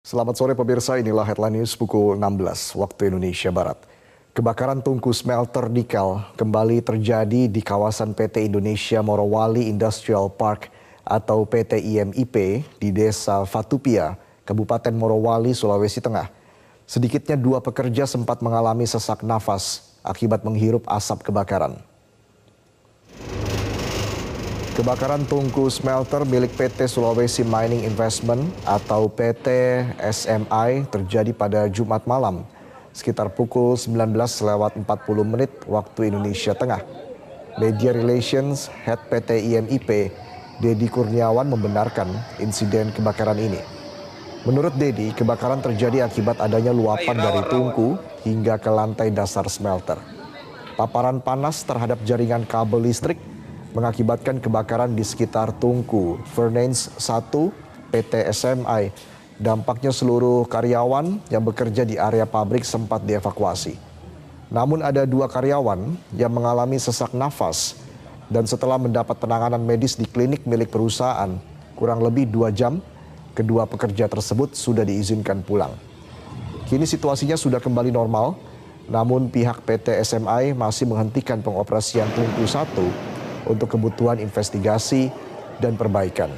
Selamat sore pemirsa, inilah headline news pukul 16 waktu Indonesia Barat. Kebakaran tungku smelter nikel kembali terjadi di kawasan PT Indonesia Morowali Industrial Park atau PT IMIP di Desa Fatupia, Kabupaten Morowali, Sulawesi Tengah. Sedikitnya dua pekerja sempat mengalami sesak nafas akibat menghirup asap kebakaran. Kebakaran tungku smelter milik PT Sulawesi Mining Investment atau PT SMI terjadi pada Jumat malam sekitar pukul 19 lewat 40 menit waktu Indonesia Tengah. Media Relations Head PT IMIP, Dedi Kurniawan membenarkan insiden kebakaran ini. Menurut Dedi, kebakaran terjadi akibat adanya luapan dari tungku hingga ke lantai dasar smelter. Paparan panas terhadap jaringan kabel listrik mengakibatkan kebakaran di sekitar Tungku, Furnace 1, PT SMI. Dampaknya seluruh karyawan yang bekerja di area pabrik sempat dievakuasi. Namun ada dua karyawan yang mengalami sesak nafas dan setelah mendapat penanganan medis di klinik milik perusahaan kurang lebih dua jam, kedua pekerja tersebut sudah diizinkan pulang. Kini situasinya sudah kembali normal, namun pihak PT SMI masih menghentikan pengoperasian Tungku 1 untuk kebutuhan investigasi dan perbaikan.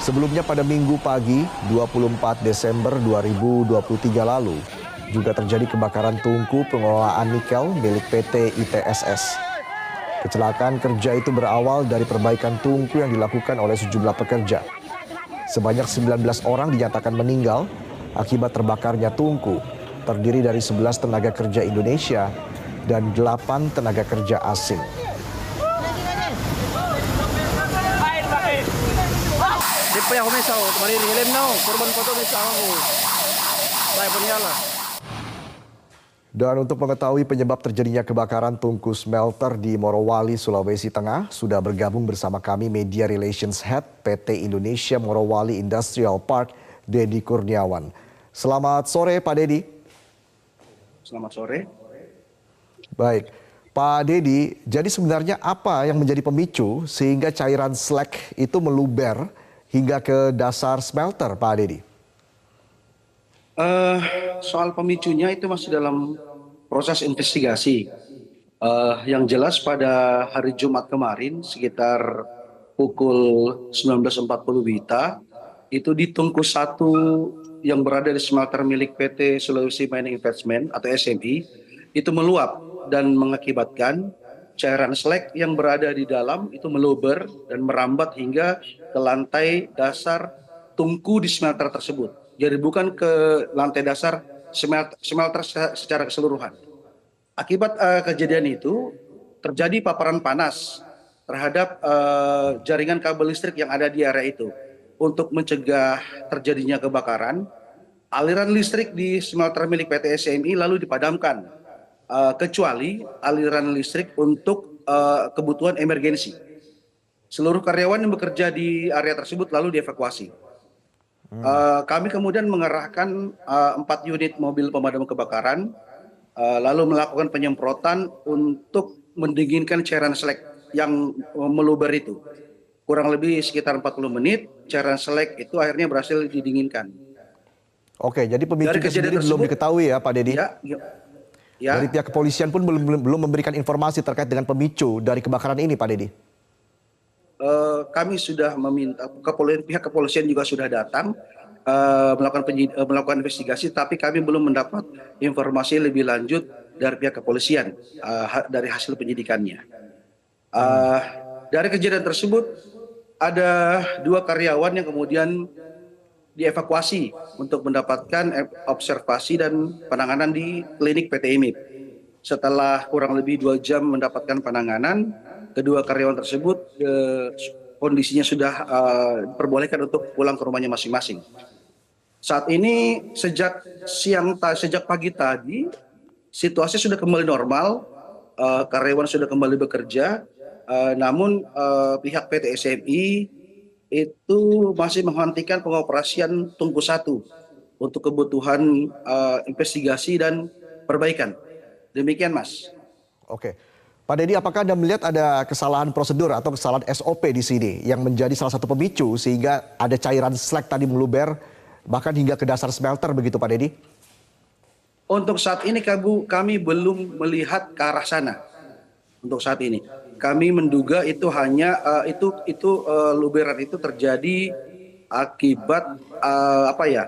Sebelumnya pada minggu pagi 24 Desember 2023 lalu juga terjadi kebakaran tungku pengelolaan nikel milik PT ITSS. Kecelakaan kerja itu berawal dari perbaikan tungku yang dilakukan oleh sejumlah pekerja. Sebanyak 19 orang dinyatakan meninggal akibat terbakarnya tungku, terdiri dari 11 tenaga kerja Indonesia dan 8 tenaga kerja asing. Dan untuk mengetahui penyebab terjadinya kebakaran tungku smelter di Morowali, Sulawesi Tengah, sudah bergabung bersama kami Media Relations Head PT Indonesia Morowali Industrial Park, Dedi Kurniawan. Selamat sore Pak Dedi. Selamat sore. Baik, Pak Dedi, jadi sebenarnya apa yang menjadi pemicu sehingga cairan slag itu meluber hingga ke dasar smelter, Pak Dedi? Uh, soal pemicunya itu masih dalam proses investigasi. Uh, yang jelas pada hari Jumat kemarin sekitar pukul 19.40 Wita itu di tungku satu yang berada di smelter milik PT Sulawesi Mining Investment atau SMI itu meluap dan mengakibatkan cairan slag yang berada di dalam itu meluber dan merambat hingga ke lantai dasar tungku di smelter tersebut. Jadi bukan ke lantai dasar smelter secara keseluruhan. Akibat uh, kejadian itu terjadi paparan panas terhadap uh, jaringan kabel listrik yang ada di area itu. Untuk mencegah terjadinya kebakaran, aliran listrik di smelter milik PT SMI lalu dipadamkan uh, kecuali aliran listrik untuk uh, kebutuhan emergensi. Seluruh karyawan yang bekerja di area tersebut lalu dievakuasi. Hmm. Uh, kami kemudian mengerahkan empat uh, unit mobil pemadam kebakaran, uh, lalu melakukan penyemprotan untuk mendinginkan cairan selek yang meluber itu. Kurang lebih sekitar 40 menit, cairan selek itu akhirnya berhasil didinginkan. Oke, jadi pemicunya sendiri belum diketahui ya Pak Dedi? Ya, ya. Ya. Dari pihak kepolisian pun belum belum memberikan informasi terkait dengan pemicu dari kebakaran ini, Pak Dedi. Uh, kami sudah meminta kepolisian pihak kepolisian juga sudah datang uh, melakukan uh, melakukan investigasi, tapi kami belum mendapat informasi lebih lanjut dari pihak kepolisian uh, dari hasil penyidikannya. Uh, dari kejadian tersebut ada dua karyawan yang kemudian dievakuasi untuk mendapatkan observasi dan penanganan di klinik PT IMIP. Setelah kurang lebih dua jam mendapatkan penanganan, kedua karyawan tersebut eh, kondisinya sudah eh, untuk pulang ke rumahnya masing-masing. Saat ini sejak siang sejak pagi tadi situasi sudah kembali normal, eh, karyawan sudah kembali bekerja, eh, namun eh, pihak PT SMI itu masih menghentikan pengoperasian tungku satu untuk kebutuhan uh, investigasi dan perbaikan. Demikian, Mas. Oke. Pak Dedi, apakah Anda melihat ada kesalahan prosedur atau kesalahan SOP di sini yang menjadi salah satu pemicu sehingga ada cairan slag tadi meluber bahkan hingga ke dasar smelter begitu Pak Dedi? Untuk saat ini kami belum melihat ke arah sana. Untuk saat ini, kami menduga itu hanya uh, itu itu uh, luberan itu terjadi akibat uh, apa ya?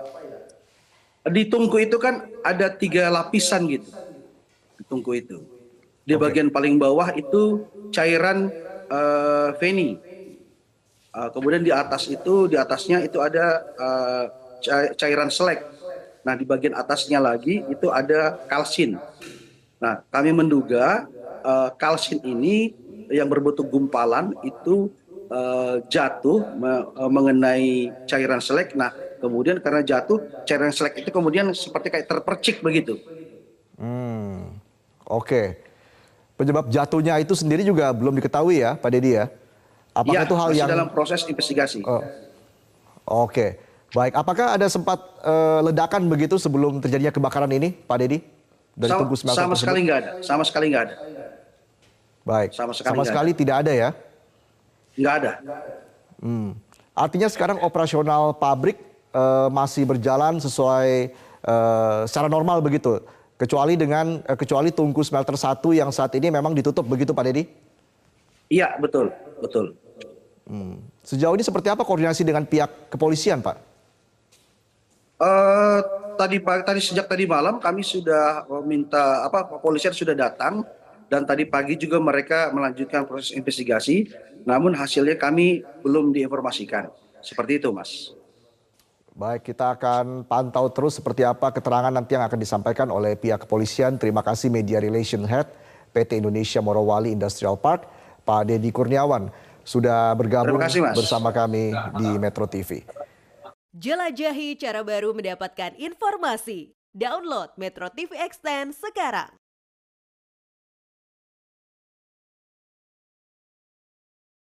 Di tungku itu kan ada tiga lapisan gitu. Di tungku itu. Di bagian paling bawah itu cairan uh, Veni. Uh, kemudian di atas itu, di atasnya itu ada uh, cairan selek. Nah, di bagian atasnya lagi itu ada kalsin. Nah, kami menduga uh, kalsin ini yang berbentuk gumpalan itu uh, jatuh me uh, mengenai cairan selek. Nah, kemudian karena jatuh cairan selek itu kemudian seperti kayak terpercik begitu. Hmm, oke. Okay. Penyebab jatuhnya itu sendiri juga belum diketahui ya, Pak Dedi ya? Apakah ya, itu hal yang dalam proses investigasi? Oh. Oke, okay. baik. Apakah ada sempat uh, ledakan begitu sebelum terjadinya kebakaran ini, Pak Dedi? Dari sama, sama sekali nggak ada, sama sekali nggak ada. Baik. Sama sekali, sama sekali ada. tidak ada ya? Nggak ada. Hmm. Artinya sekarang operasional pabrik uh, masih berjalan sesuai uh, secara normal begitu kecuali dengan eh, kecuali tungku smelter satu yang saat ini memang ditutup begitu Pak Dedi? Iya betul betul. Hmm. Sejauh ini seperti apa koordinasi dengan pihak kepolisian Pak? Uh, tadi tadi sejak tadi malam kami sudah minta apa kepolisian sudah datang dan tadi pagi juga mereka melanjutkan proses investigasi namun hasilnya kami belum diinformasikan seperti itu mas. Baik, kita akan pantau terus seperti apa keterangan nanti yang akan disampaikan oleh pihak kepolisian. Terima kasih Media Relation Head PT Indonesia Morowali Industrial Park, Pak Dedi Kurniawan, sudah bergabung kasih, bersama kami di Metro TV. Jelajahi cara baru mendapatkan informasi. Download Metro TV Extend sekarang.